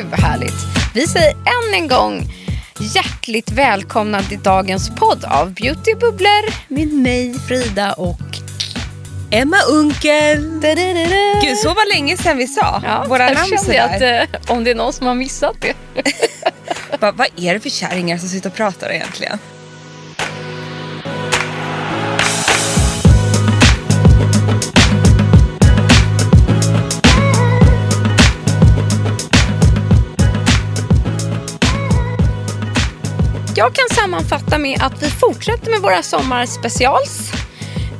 Gud vad härligt. Vi säger än en gång hjärtligt välkomna till dagens podd av Beautybubblor med mig Frida och Emma Unkel. Da-da-da-da. Gud, så var länge sedan vi sa Ja, våra namn sådär. att eh, om det är någon som har missat det. Bara, vad är det för kärringar som sitter och pratar egentligen? Jag kan sammanfatta med att vi fortsätter med våra sommarspecials.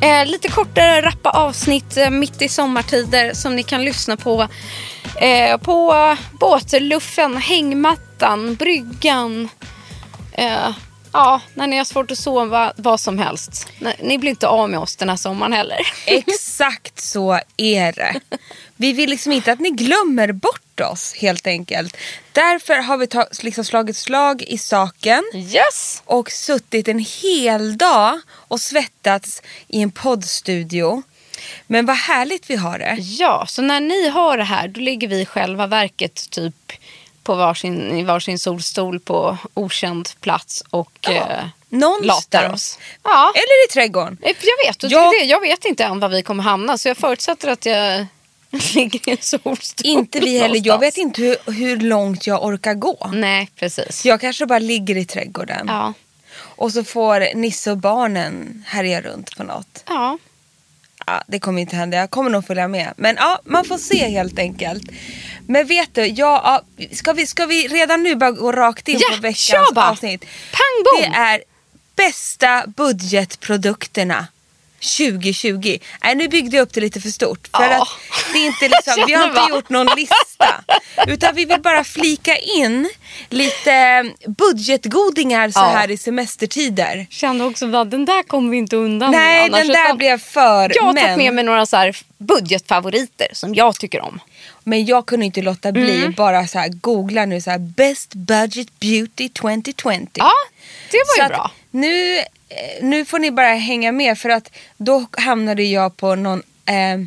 Eh, lite kortare, rappa avsnitt eh, mitt i sommartider som ni kan lyssna på. Eh, på båtluffen, hängmattan, bryggan. Eh, Ja, när ni har svårt att sova, vad som helst. Ni- Ni blir inte av med oss den här sommaren heller. Exakt så är det. Vi vill liksom inte att ni glömmer bort oss helt enkelt. Därför har vi ta- liksom slagit slag i saken Yes! och suttit en hel dag och svettats i en poddstudio. Men vad härligt vi har det. Ja, så när ni har det här då ligger vi i själva verket typ på varsin, i varsin solstol på okänd plats och eh, latar oss. Ja, Eller i trädgården. jag vet. Jag- det. Jag vet inte än var vi kommer hamna så jag förutsätter att jag ligger i en solstol. Inte vi heller. Jag vet inte hur, hur långt jag orkar gå. Nej, precis. Jag kanske bara ligger i trädgården. Ja. Och så får Nisse och barnen härja runt på något. ja. Ja, det kommer inte hända. Jag kommer nog följa med. Men ja, man får se helt enkelt. Men vet du, ja, ska, vi, ska vi redan nu bara gå rakt in Ja, på veckans avsnitt? Pang, bom. Det är bästa budgetprodukterna 2020. Nej, nu byggde jag upp det lite för stort. För Ja. att det är inte liksom, vi har inte gjort någon lista. Utan vi vill bara flika in lite budgetgodingar så Ja. här i semestertider. Kände också att den där kommer vi inte undan Nej, med annars, den där utan blev för Jag har men. tagit med mig några så här budgetfavoriter som jag tycker om. Men jag kunde inte låta bli Mm. bara så här googla nu så här best budget beauty 2020. Ja, det var så ju bra. Nu, eh, nu får ni bara hänga med för att då hamnade jag på någon eh,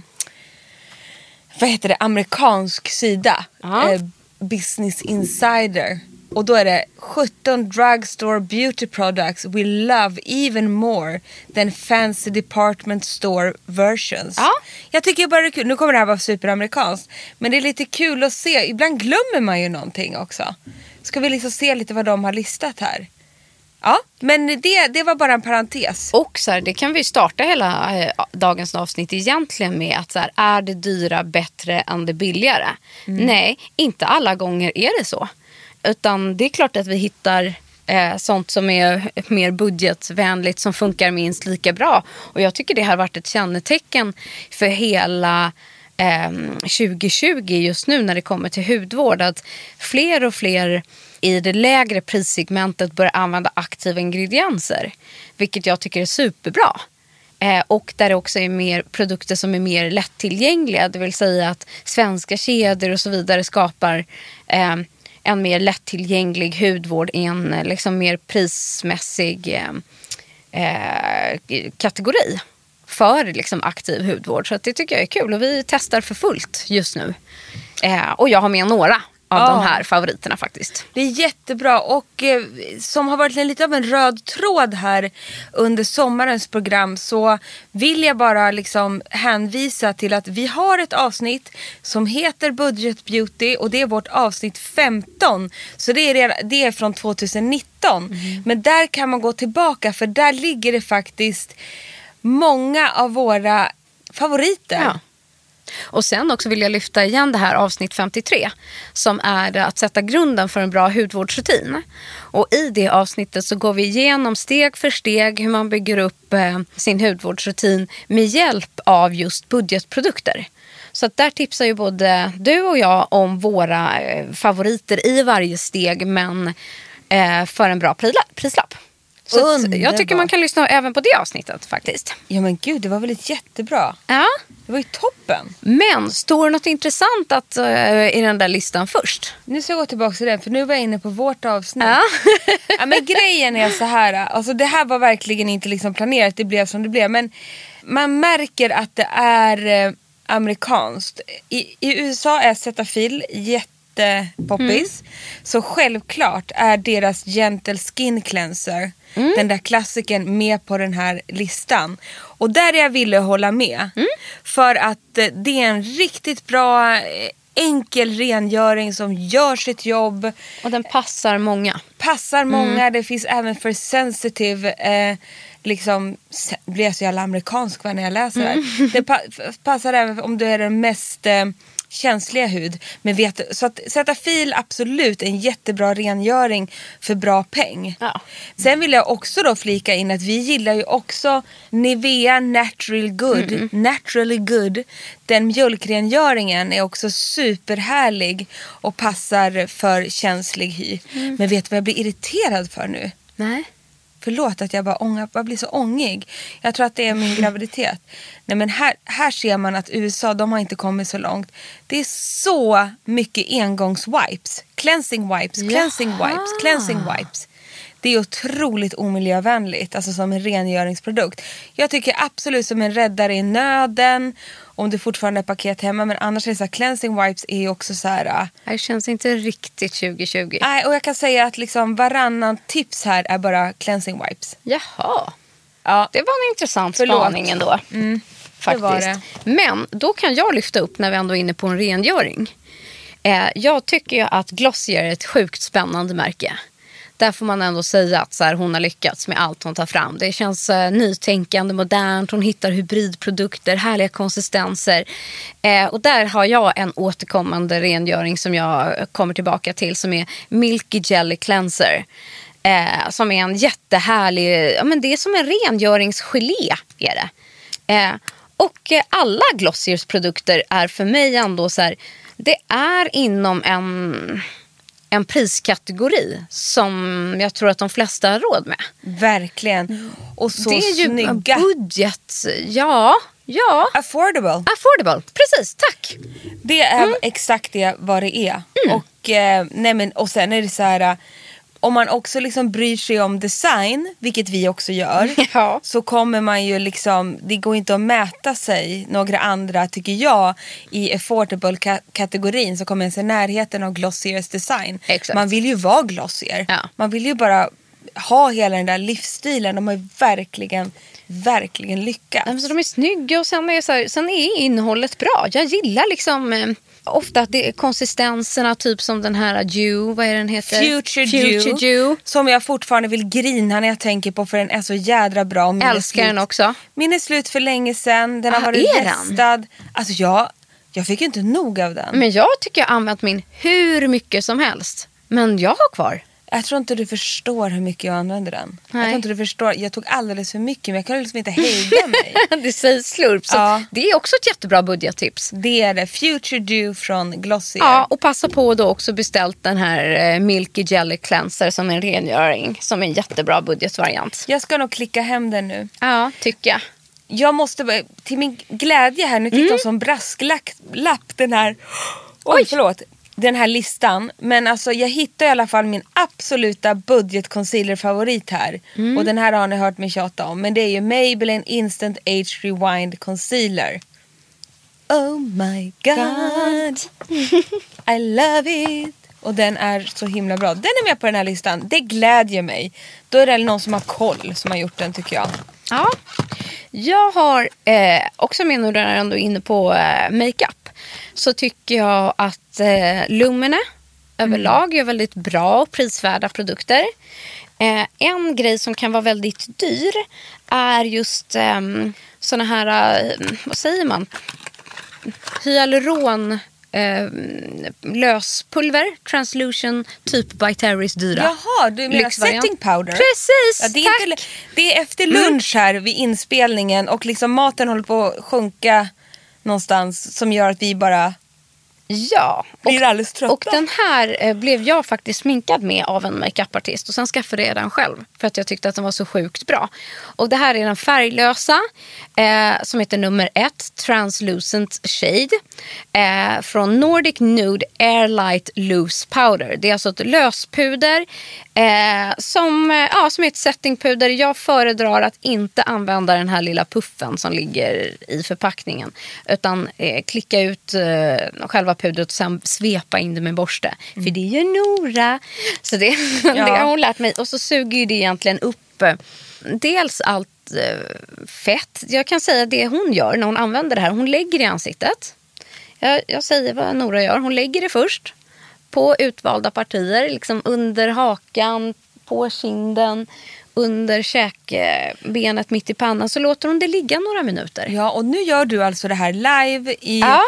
vad heter det, amerikansk sida. Eh, Business Insider. Och då är det 17 drugstore beauty products we love even more than fancy department store versions. Ja. Jag tycker bara det är kul. Nu kommer det här vara superamerikanskt. Men det är lite kul att se. Ibland glömmer man ju någonting också. Ska vi liksom se lite vad de har listat här? Ja, men det, det var bara en parentes. Och så här, det kan vi starta hela eh, dagens avsnitt egentligen med att så här, är det dyra bättre än det billigare? Nej, inte alla gånger är det så. Utan det är klart att vi hittar eh, sånt som är mer budgetvänligt som funkar minst lika bra. Och jag tycker det har varit ett kännetecken för hela eh, 2020 just nu när det kommer till hudvård. Att fler och fler i det lägre prissegmentet börjar använda aktiva ingredienser. Vilket jag tycker är superbra. Eh, och där det också är mer produkter som är mer lättillgängliga. Det vill säga att svenska kedjor och så vidare skapar eh, en mer lättillgänglig hudvård i en eh, liksom mer prismässig eh, eh, kategori. för liksom aktiv hudvård. Så att det tycker jag är kul och vi testar för fullt just nu. Eh, och jag har med några av Ja. de här favoriterna faktiskt. Det är jättebra och eh, som har varit en, lite av en röd tråd här under sommarens program så vill jag bara liksom hänvisa till att vi har ett avsnitt som heter Budget Beauty och det är vårt avsnitt 15. Så det är, det är från 2019. Men där kan man gå tillbaka för där ligger det faktiskt många av våra favoriter. Ja. Och sen också vill jag lyfta igen det här avsnitt 53 som är att sätta grunden för en bra hudvårdsrutin. Och i det avsnittet så går vi igenom steg för steg hur man bygger upp eh, sin hudvårdsrutin med hjälp av just budgetprodukter. Så att där tipsar ju både du och jag om våra eh, favoriter i varje steg men eh, för en bra prislapp. Så jag tycker man kan lyssna även på det avsnittet faktiskt. Ja men gud, det var väl ett jättebra. Ja. Det var ju toppen. Men står det något intressant att, eh, i den där listan först? Nu ska jag gå tillbaka till den för nu var jag inne på vårt avsnitt. Ja. ja, men grejen är så här. Alltså det här var verkligen inte liksom planerat. Det blev som det blev. Men man märker att det är eh, amerikanskt. I, I USA är Cetaphil jättepoppis. Så självklart är deras Gentle Skin Cleanser, den där klassikern, med på den här listan. Och där är jag ville hålla med. För att eh, det är en riktigt bra eh, enkel rengöring som gör sitt jobb Och den passar många. passar många. Det finns även för sensitive. Eh, liksom, blir jag så jävla amerikansk när jag läser det här. Det pa- passar även om du är den mest eh, känsliga hud. Men vet, så att sätta fil absolut en jättebra rengöring för bra peng. Ja. Sen vill jag också då flika in att vi gillar ju också Nivea Natural Good. Naturally Good. Den mjölkrengöringen är också superhärlig och passar för känslig hy. Men vet du vad jag blir irriterad för nu? Nej. Förlåt att jag bara ångar, jag blir så ångig. Jag tror att det är min graviditet. Nej men här, här ser man att USA, de har inte kommit så långt. Det är så mycket engångswipes. Cleansing wipes, cleansing Jaha. wipes, cleansing wipes. Det är otroligt omiljövänligt, alltså som en rengöringsprodukt. Jag tycker absolut som en räddare i nöden, om du fortfarande har paket hemma. Men annars är det så här, cleansing wipes är också så här... äh, Det känns inte riktigt 2020. Nej, och jag kan säga att liksom varannan tips här är bara cleansing wipes. Jaha. Ja, Det var en intressant Förlåt. spaning ändå. Faktiskt. var det. Men då kan jag lyfta upp när vi ändå är inne på en rengöring. Eh, jag tycker ju att Glossier är ett sjukt spännande märke. Där får man ändå säga att så här, hon har lyckats med allt hon tar fram. Det känns eh, nytänkande, modernt, hon hittar hybridprodukter, härliga konsistenser. Eh, och där har jag en återkommande rengöring som jag kommer tillbaka till som är Milky Jelly Cleanser. Eh, som är en jättehärlig, ja men det är som en rengöringsgelé är det. Eh, och alla Glossiers produkter är för mig ändå så här, det är inom en, en priskategori som jag tror att de flesta har råd med. verkligen. Och så det är ju snygga. budget, ja, ja, Affordable. affordable, precis, tack. Det är Mm. exakt det vad det är. Och, eh, nej men, och sen är det så här. Om man också liksom bryr sig om design, vilket vi också gör, Ja. så kommer man ju liksom, det går inte att mäta sig några andra, tycker jag, i affordable-kategorin så kommer ens i närheten av Glossiers design. Exakt. Man vill ju vara Glossier. Ja. Man vill ju bara ha hela den där livsstilen. De har ju verkligen, verkligen lyckats. Nej, men Så de är snygga och sen är, så här, sen är innehållet bra. Jag gillar liksom eh, ofta att det är konsistenserna, typ som den här Dew, vad är den heter? Future, Future Dew, Dew. Som jag fortfarande vill grina när jag tänker på för den är så jädra bra. Min Älskar den också. Min är slut för länge sedan. Den har Ah, varit restad. Alltså jag, jag fick inte nog av den. Men jag tycker jag har använt min hur mycket som helst. Men jag har kvar. Jag tror inte du förstår hur mycket jag använder den. Jag Nej. tror inte du förstår. Jag tog alldeles för mycket men jag kan liksom inte hejda mig. det säger slurp. Så Ja. Det är också ett jättebra budgettips. Det är det. Future Dew från Glossier. Ja, och passa på då också beställt den här eh, Milky Jelly Cleanser som en rengöring. Som är en jättebra budgetvariant. Jag ska nog klicka hem den nu. Ja, tycker jag. Jag måste, till min glädje här, nu fick Mm. de som brasklapp lapp den här. Oj, Oj. förlåt. Den här listan. Men alltså jag hittar i alla fall min absoluta budgetconcealer-favorit här. Mm. Och den här har ni hört mig tjata om. Men det är ju Maybelline Instant Age Rewind Concealer. Oh my god. I love it. Och den är så himla bra. Den är med på den här listan. Det glädjer mig. Då är det någon som har koll som har gjort den tycker jag. Ja. Jag har eh, också med, nu när jag ändå är inne på eh, makeup, så tycker jag att eh, Lumene överlag gör väldigt bra och prisvärda produkter. Eh, en grej som kan vara väldigt dyr är just eh, såna här, eh, vad säger man, hyaluron eh, löspulver, translution, typ by Terrys dyra. Jaha, du menar Lyxvariant. setting powder? Precis, Ja, det, är tack! Mm. inte, det är efter lunch här vid inspelningen och liksom maten håller på att sjunka någonstans som gör att vi bara Ja, blir alldeles trötta. Och den här eh, blev jag faktiskt sminkad med av en makeupartist och sen skaffade jag den själv för att jag tyckte att den var så sjukt bra. Och det här är den färglösa eh, som heter nummer ett, Translucent Shade eh, från Nordic Nude Airlight Loose Powder. Det är alltså ett löspuder eh, som, eh, ja, som är ett settingpuder. Jag föredrar att inte använda den här lilla puffen som ligger i förpackningen utan eh, klicka ut själva pudret och sen svepa in det med borste. För det gör Nora. Så det, det har hon lärt mig. Och så suger ju det egentligen upp eh, dels allt eh, fett. Jag kan säga det hon gör när hon använder det här. Hon lägger det i ansiktet. Jag, jag säger vad Nora gör. Hon lägger det först på utvalda partier. Liksom under hakan, på kinden, under käkbenet, mitt i pannan. Så låter hon det ligga några minuter. Ja, och nu gör du alltså det här live i Ja.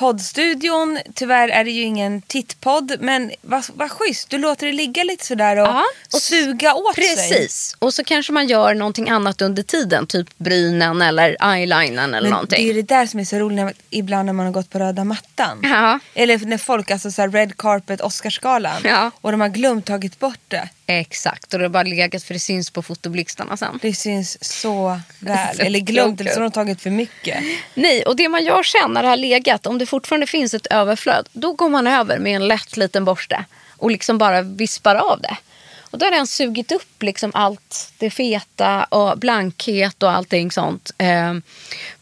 Poddstudion. Tyvärr är det ju ingen tittpodd, men vad, vad schysst. Du låter det ligga lite sådär och, Ja, och- suga åt sig. Precis. Och så kanske man gör någonting annat under tiden. Typ brynen eller eyelinern eller Men någonting. det är det där som är så roligt när, ibland när man har gått på röda mattan. Ja. Eller när folk, alltså så här red carpet, Oscarsgalan. Ja. Och de har glömt tagit bort det. Exakt. Och det har bara legat för det syns på fotoblixtarna sen. Det syns så väl. Så Eller glömt eller så har de tagit för mycket. Nej, och det man gör sen när det har legat, om det fortfarande finns ett överflöd, då går man över med en lätt liten borste och liksom bara vispar av det. Och då har den sugit upp liksom allt det feta och blankhet och allting sånt. Eh,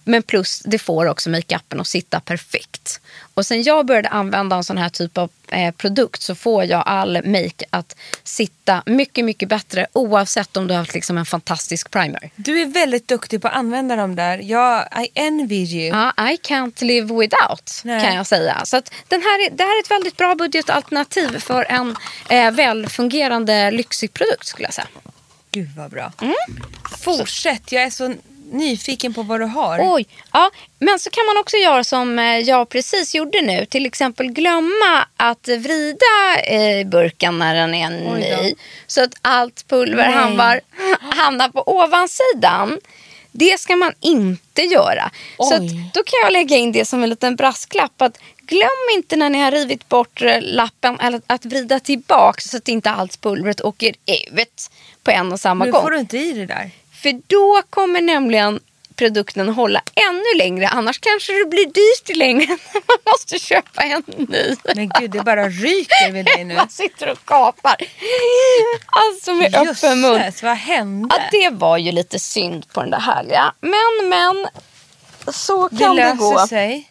Men plus, det får också makeupen att sitta perfekt. Och sen jag började använda en sån här typ av eh, produkt så får jag all make att sitta mycket, mycket bättre oavsett om du har haft liksom en fantastisk primer. Du är väldigt duktig på att använda dem där. Jag, I envy you. Ja, I can't live without Nej. kan jag säga. Så att den här är, det här är ett väldigt bra budgetalternativ för en eh, välfungerande lyxig produkt skulle jag säga. Gud vad bra. Mm. Fortsätt, jag är så nyfiken på vad du har. Oj, ja, men så kan man också göra som eh, jag precis gjorde nu. Till exempel glömma att vrida eh, burken när den är Oj ny. Så att allt pulver hamnar, hamnar på ovansidan. Det ska man inte göra. Så att, Oj. då kan jag lägga in det som en liten brasklapp. Att glöm inte när ni har rivit bort eh, lappen eller att vrida tillbaka så att inte allt pulvret åker ut på en och samma nu gång. får du inte i det där. För då kommer nämligen produkten hålla ännu längre. Annars kanske det blir dyrt längre när man måste köpa en ny. Men gud, det bara ryker vid dig nu. Man sitter och kapar. Alltså med öppen mun. Jösses, vad hände? Ja, det var ju lite synd på den där härliga. Men, men. Så det kan det, löser gå. sig.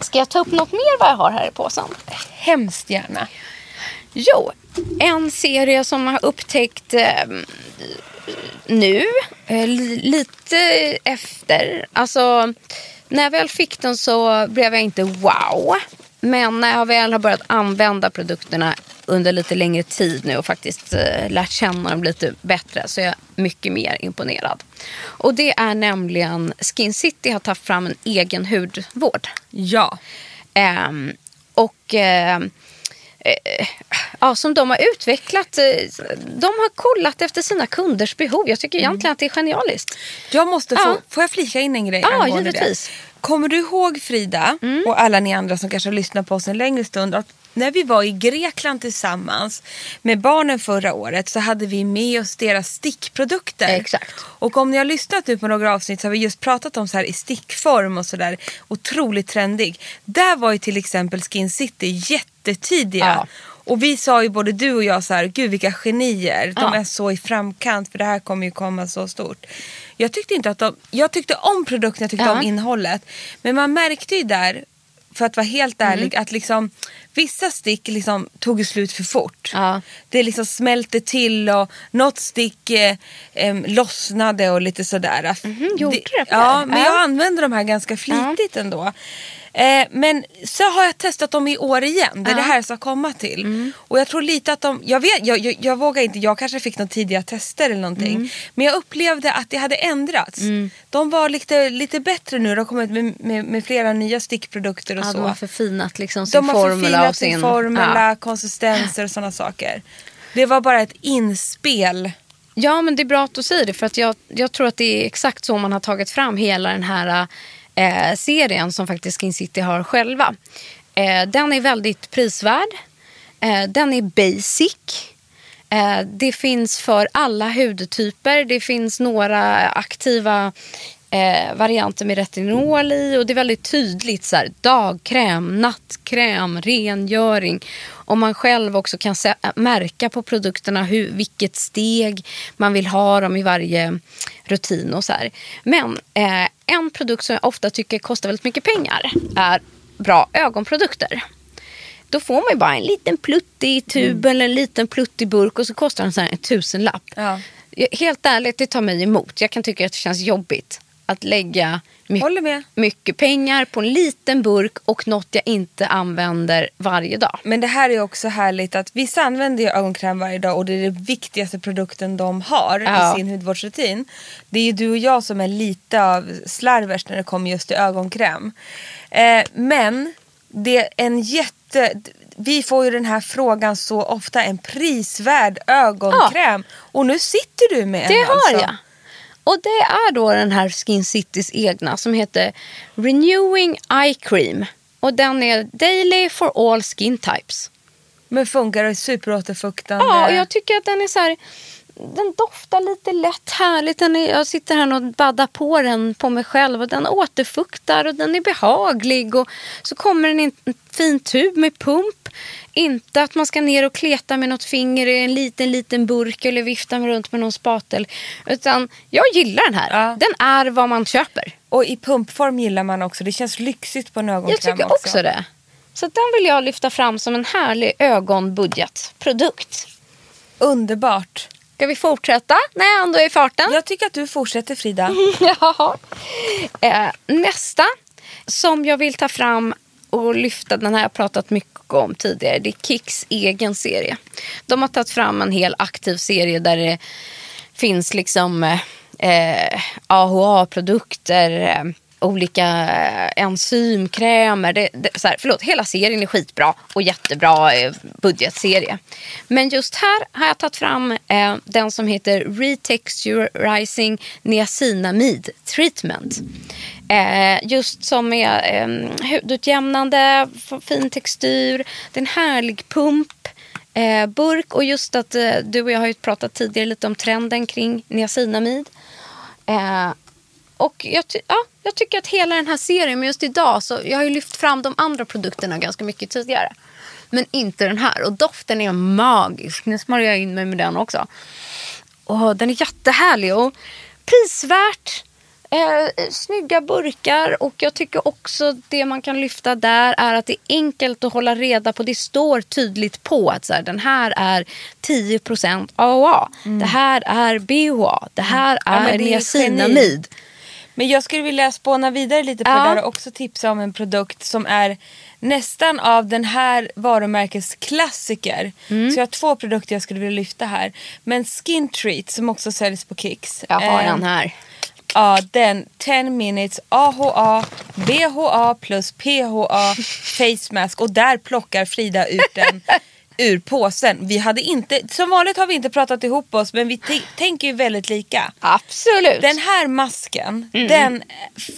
Ska jag ta upp något mer vad jag har här i påsen? Hemskt gärna. Jo, en serie som jag har upptäckt eh, nu, eh, lite efter. Alltså, när jag väl fick den så blev jag inte wow. Men när jag väl har börjat använda produkterna under lite längre tid nu och faktiskt eh, lärt känna dem lite bättre så är jag mycket mer imponerad. Och det är nämligen Skin City har tagit fram en egen hudvård. Ja. Ehm, och ehm, eh, ja, som de har utvecklat. eh, De har kollat efter sina kunders behov. Jag tycker egentligen att det är genialiskt. Jag måste få, Ja. får jag flika in en grej Ja, angående givetvis. Mm. det? Kommer du ihåg Frida och alla ni andra som kanske har lyssnat på oss en längre stund att när vi var i Grekland tillsammans med barnen förra året så hade vi med oss deras stickprodukter. Exakt. Och om ni har lyssnat nu på några avsnitt så har vi just pratat om så här i stickform och sådär. Otroligt trendig. Där var ju till exempel Skin City jättetidiga. Ja. Och vi sa ju både du och jag så här, gud vilka genier. De Ja. är så i framkant för det här kommer ju komma så stort. Jag tyckte inte att de, jag tyckte om produkten, jag tyckte Ja. om innehållet. Men man märkte ju där, för att vara helt Mm. ärlig, att liksom vissa stick liksom tog slut för fort. Ja. Det liksom smälte till och något stick eh, em, lossnade och lite sådär. Mhm, gjorde det? Ja, men Ja. jag använder de här ganska flitigt ändå. Eh, men så har jag testat dem i år igen. Det är det här jag ska komma till. Mm. Och jag tror lite att de, jag, vet, jag, jag, jag vågar inte, jag kanske fick några tidiga tester eller någonting. Mm. Men jag upplevde att det hade ändrats. De var lite, lite bättre nu. De har kommit med, med, med flera nya stickprodukter och Ja, så. de har förfinat liksom sin De har formula. förfinat och sin, sin formula, Ja. konsistenser och sådana saker. Det var bara ett inspel. Ja, men det är bra att du säger det. För att jag, jag tror att det är exakt så man har tagit fram hela den här eh, serien som faktiskt Skin City har själva. Eh, den är väldigt prisvärd. Eh, den är basic. Eh, det finns för alla hudtyper. Det finns några aktiva eh, varianter med retinol i. Och det är väldigt tydligt. Så här, dagkräm, nattkräm, rengöring. Och man själv också kan se, märka på produkterna hur, vilket steg man vill ha dem i varje rutin. och så här. Men eh, en produkt som jag ofta tycker kostar väldigt mycket pengar är bra ögonprodukter. Då får man ju bara en liten pluttig tub eller en liten pluttig burk och så kostar den så här en tusenlapp. Ja. Helt ärligt, det tar mig emot. Jag kan tycka att det känns jobbigt att lägga Håller mycket, pengar på en liten burk och något jag inte använder varje dag. Men det här är också härligt att vissa använder ju ögonkräm varje dag och det är den viktigaste produkten de har Ja. i sin hudvårdsrutin. Det är ju du och jag som är lite av slarvers när det kommer just till ögonkräm. Eh, men det är en jätte... Vi får ju den här frågan så ofta, en prisvärd ögonkräm. Och nu sitter du med Det en har alltså. jag. Och det är då den här Skin Citys egna som heter Renewing Eye Cream. Och den är daily for all skin types. Men funkar är superåterfuktande. Ja, jag tycker att den är så här... Den doftar lite lätt härligt. Den är, jag sitter här och baddar på den på mig själv. Och Den återfuktar och den är behaglig. Och så kommer den i en fin tub med pump. Inte att man ska ner och kleta med något finger i en liten, liten burk eller vifta runt med någon spatel. Utan jag gillar den här. Ja. Den är vad man köper. Och i pumpform gillar man också. Det känns lyxigt på en ögonkräm Jag tycker också det. Så den vill jag lyfta fram som en härlig ögonbudgetprodukt. Underbart. Ska vi fortsätta när jag ändå är i farten? Jag tycker att du fortsätter Frida. Jaha. Eh, nästa som jag vill ta fram och lyfta, den här har jag pratat mycket om tidigare, det är Kicks egen serie. De har tagit fram en hel aktiv serie där det finns liksom eh, AHA-produkter, eh, olika enzymkrämer. Det, det, så här, förlåt, hela serien är skitbra och jättebra eh, budgetserie. Men just här har jag tagit fram eh, den som heter Retexturizing Niacinamide Treatment. Eh, just som är eh, hudutjämnande, fin textur, det är en härlig pump. Eh, burk och just att eh, du och jag har ju pratat tidigare lite om trenden kring niacinamid. Eh, och jag, ja, jag tycker att hela den här serien, men just idag så jag har ju lyft fram de andra produkterna ganska mycket tidigare. Men inte den här. Och doften är magisk. Nu smörjer jag in mig med den också. Och den är jättehärlig och prisvärt. Eh, snygga burkar och jag tycker också det man kan lyfta där är att det är enkelt att hålla reda på. Det står tydligt på att så här, den här är 10% AHA. Det här är BHA. Det här Mm. Ja, är är niacinamid. Men jag skulle vilja spåna vidare lite på Ja. det där och också tipsa om en produkt som är nästan av den här varumärkets klassiker. Mm. Så jag har två produkter jag skulle vilja lyfta här. Men Skin Treat som också säljs på Kicks. Jag har Eh, den här. Ja, den 10 minutes AHA, BHA plus PHA face mask och där plockar Frida ut den ur påsen. Vi hade inte, som vanligt har vi inte pratat ihop oss men vi tänker ju väldigt lika. Absolut. Den här masken, Mm. den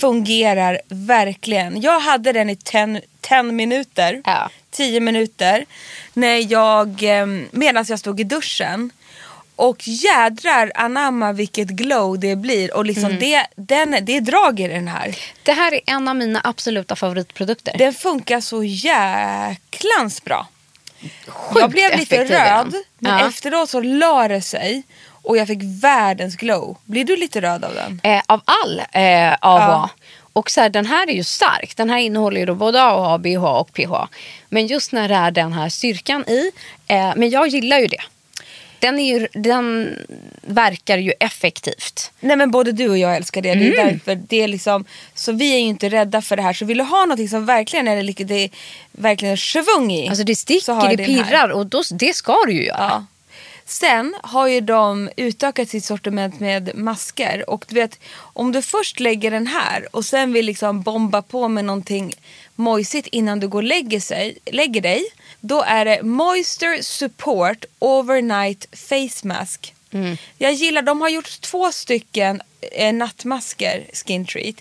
fungerar verkligen. Jag hade den i 10 minuter, Ja. 10 minuter, när jag, medan jag stod i duschen. Och jädrar anamma vilket glow det blir och liksom Mm. det, den, det är drag i den här. Det här är en av mina absoluta favoritprodukter. Den funkar så jäklans bra. Jag blev lite röd men Ja. efteråt så la det sig och jag fick världens glow. Blir du lite röd av den? eh, av all eh, AHA. Ja. Och så här, den här är ju stark. Den här innehåller ju både AHA, BHA och PHA. Men just när det är den här styrkan i. Eh, men jag gillar ju det. Den, är ju, den verkar ju effektivt. Nej men både du och jag älskar det. Det är Mm. därför det är liksom, så vi är ju inte rädda för det här. Så vill du ha något som verkligen är lite, det är verkligen svung i. Alltså det så sticker, det pirrar och då, det ska du ju göra. Ja. Sen har ju de utökat sitt sortiment med masker. Och du vet, om du först lägger den här och sen vill liksom bomba på med någonting mojsigt innan du går och lägger, sig, lägger dig. Då är det Moisture Support Overnight Face Mask. Jag gillar, de har gjort två stycken eh, nattmasker, Skin Treat.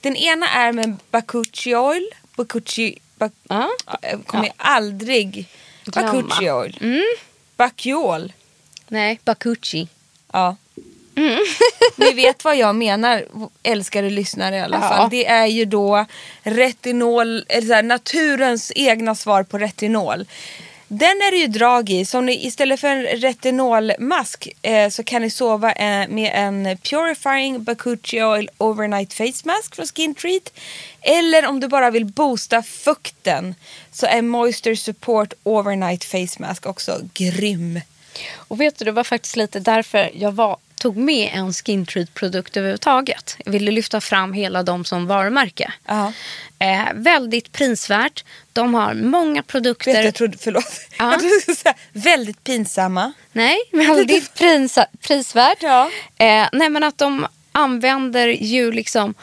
Den ena är med Bakuchi Oil. Bakuchi, bak, Ja. Ja, jag kommer Ja. aldrig... Glömma. Bakuchi Oil. Bakuol. Nej, Bakuchi. Ja. Ni vet vad jag menar, älskade lyssnare i alla Ja. fall. Det är ju då retinol, eller så här, naturens egna svar på retinol. Den är det ju drag i, så ni istället för en retinolmask eh, så kan ni sova eh, med en Purifying Bakuchi Oil Overnight Face Mask från Skin Treat. Eller om du bara vill boosta fukten så är Moisture Support Overnight Face Mask också grym. Och vet du, det var faktiskt lite därför jag var, tog med en Skin Treat-produkt överhuvudtaget. Jag ville lyfta fram hela dem som varumärke. Ja. Eh, väldigt prisvärt. De har många produkter. Vet jag trodde, förlåt. Ja. Jag trodde du säga väldigt pinsamma. Nej, väldigt prisa, prisvärt. Ja. Eh, nej, men att de använder ju liksom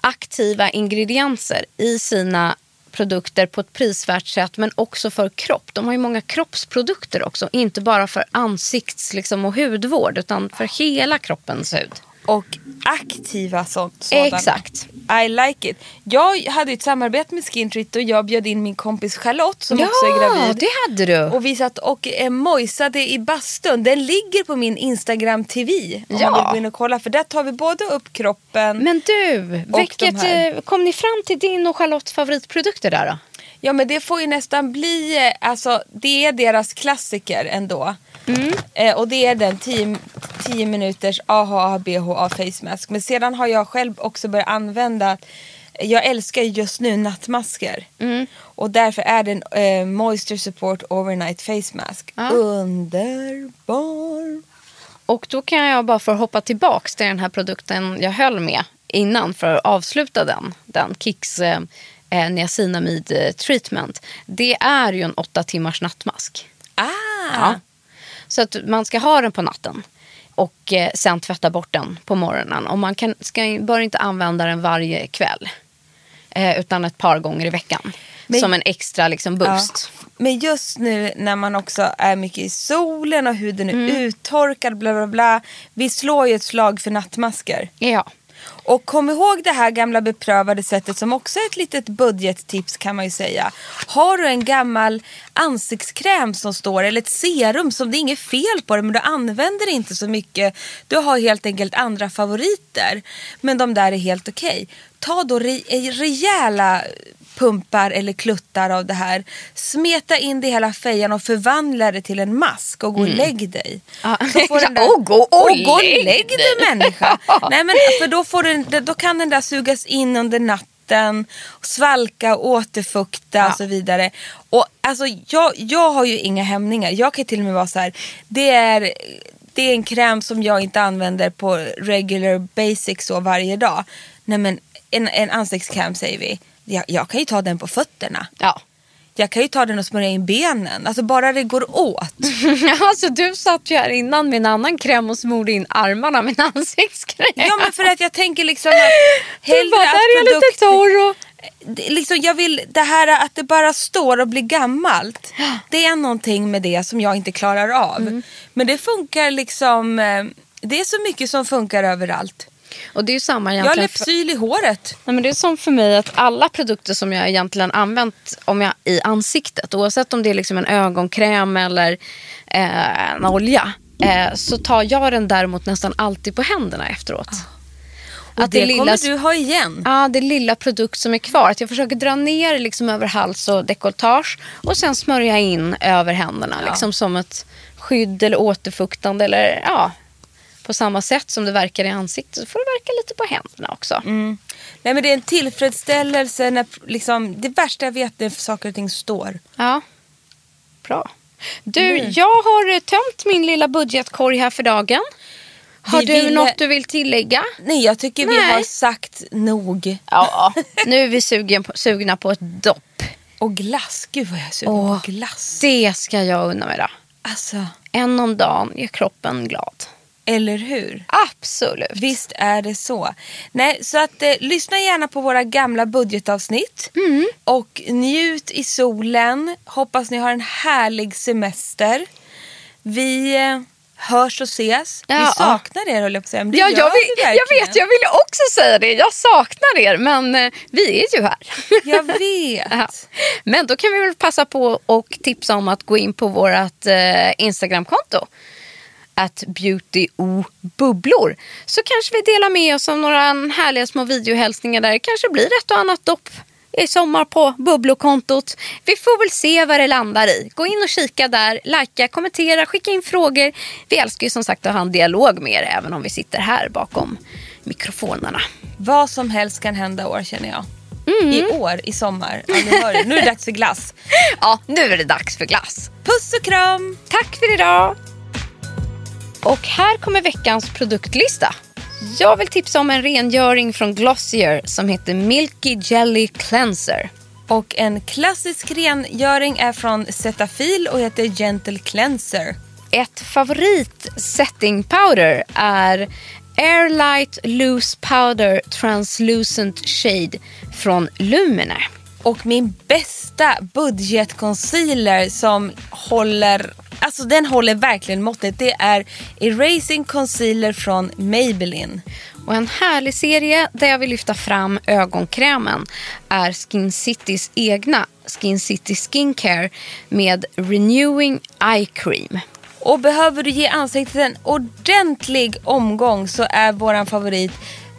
aktiva ingredienser i sina produkter på ett prisvärt sätt men också för kropp. De har ju många kroppsprodukter också. Inte bara för ansikts liksom, och hudvård utan för hela kroppens hud. Och aktiva sånt, sådana. Exakt. I like it. Jag hade ett samarbete med Skin Treat och jag bjöd in min kompis Charlotte som också är gravid. det hade du. Och vi satt och eh, mojsade i bastun. Den ligger på min Instagram TV. Om Ja. man vill gå in och kolla. För där tar vi både upp kroppen. Men du, vilket, eh, kom ni fram till din och Charlottes favoritprodukter där då? Ja men det får ju nästan bli, eh, alltså det är deras klassiker ändå. Eh, och det är den 10, 10 minuters AHA BHA face mask. Men sedan har jag själv också börjat använda, jag älskar just nu nattmasker. Och därför är den eh, Moisture Support Overnight Face Mask. Underbar. Och då kan jag bara få hoppa tillbaks till den här produkten jag höll med innan för att avsluta den. Den Kicks eh, eh, niacinamid eh, treatment. Det är ju en åtta timmars nattmask. Ah! Ja. Så att man ska ha den på natten. och eh, sen tvätta bort den på morgonen. Och man kan, ska, bör inte använda den varje kväll. Eh, utan ett par gånger i veckan. Men- som en extra liksom, boost. Ja. Men just nu när man också är mycket i solen och huden är uttorkad bla bla bla. Vi slår ju ett slag för nattmasker. Ja. Och kom ihåg det här gamla beprövade sättet som också är ett litet budgettips kan man ju säga. Har du en gammal ansiktskräm som står eller ett serum som det är inget fel på det men du använder inte så mycket. Du har helt enkelt andra favoriter. Men de där är helt okej. Ta då re- eh, rejäla pumpar eller kluttar av det här. Smeta in det i hela fejan och förvandla det till en mask och gå och lägg dig. Ja, Så får den där- och gå och och gå och lägg lägg dig. människa. Nej, men för då, får den, då kan den där sugas in under natten, svalka, återfukta och så vidare. Och alltså, jag, jag har ju inga hämningar. Jag kan till och med vara så här, det är, det är en kräm som jag inte använder på regular basics så varje dag. Nej men en, en ansiktskräm säger vi. Jag, jag kan ju ta den på fötterna. ja. Jag kan ju ta den och smörja in benen. Alltså bara det går åt. alltså, du satt ju här innan med en annan kräm och smorde in armarna med en ansiktskräm. Ja men för att jag tänker liksom att du hellre bara, att där är jag lite torr. Och... liksom, jag vill det här att det bara står och blir gammalt. Det är någonting med det som jag inte klarar av. Mm. Men det funkar liksom. eh, Det är så mycket som funkar överallt. Och det är samma Jag har egentligen. Lypsyl i håret. Nej, men det är som för mig att alla produkter som jag egentligen använt om jag, i ansiktet, oavsett om det är liksom en ögonkräm eller eh, en olja, eh, så tar jag den däremot nästan alltid på händerna efteråt. Och Att det, det lilla- kommer du ha igen. Ja, det lilla produkt som är kvar. Att jag försöker dra ner liksom över hals och dekolletage och sen smörja in över händerna. Liksom som ett skydd eller återfuktande. Eller, ja, på samma sätt som det verkar i ansiktet så får det verka lite på händerna också. Nej men det är en tillfredsställelse när liksom, det värsta jag vet är när saker och ting står. Ja, bra. Du, jag har eh, tömt min lilla budgetkorg här för dagen. Har Vi du ville- något du vill tillägga? Nej jag tycker vi Nej. har sagt nog. Ja, nu är vi sugen på, sugna på ett dopp. Och glass, gud vad jag är sugen Åh. på glass. Det ska jag unna mig då. Alltså, En om dagen gör kroppen glad. Eller hur? Absolut. Visst är det så. Nej, så att eh, lyssna gärna på våra gamla budgetavsnitt. Mm. Och njut i solen. Hoppas ni har en härlig semester. Vi eh, hörs och ses. Ja, vi saknar er höll jag på att säga. Ja, jag, vi vill, jag vet, jag ville också säga det. Jag saknar er, men eh, vi är ju här. Jag vet. Ja. Men då kan vi väl passa på och tipsa om att gå in på vårt eh, Instagramkonto. Att beautybubblor. Så kanske vi delar med oss av några härliga små videohälsningar där det kanske blir ett och annat dopp i sommar på bubblokontot. Vi får väl se vad det landar i. Gå in och kika där, likea, kommentera, skicka in frågor. Vi älskar ju som sagt att ha en dialog med er även om vi sitter här bakom mikrofonerna. Vad som helst kan hända år känner jag. Mm. I år, i sommar. Ja, det. Nu är det dags för glass. Ja, nu är det dags för glass. Puss och kram! Tack för idag! Och här kommer veckans produktlista. Jag vill tipsa om en rengöring från Glossier som heter Milky Jelly Cleanser. Och en klassisk rengöring är från Cetaphil och heter Gentle Cleanser. Ett favorit setting powder är Airlight Loose Powder Translucent Shade från Lumene. Och min bästa budgetconcealer som håller, alltså den håller verkligen måttet. Det är Erasing Concealer från Maybelline. Och en härlig serie där jag vill lyfta fram ögonkrämen är Skin Citys egna Skin City Skincare med Renewing Eye Cream. Och behöver du ge ansiktet en ordentlig omgång så är våran favorit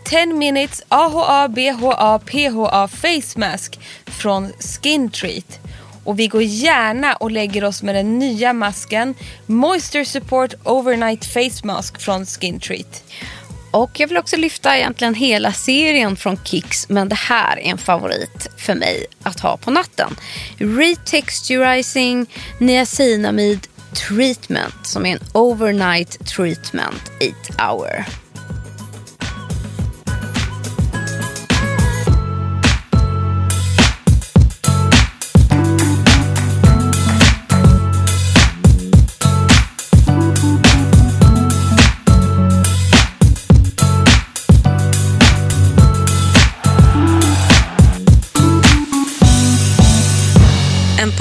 10 minutes AHA BHA PHA Face Mask från Skin Treat. Och vi går gärna och lägger oss med den nya masken Moisture Support Overnight Face Mask från Skin Treat. Och jag vill också lyfta egentligen hela serien från Kicks men det här är en favorit för mig att ha på natten. Retexturizing Niacinamid Treatment som är en overnight treatment 8 hour.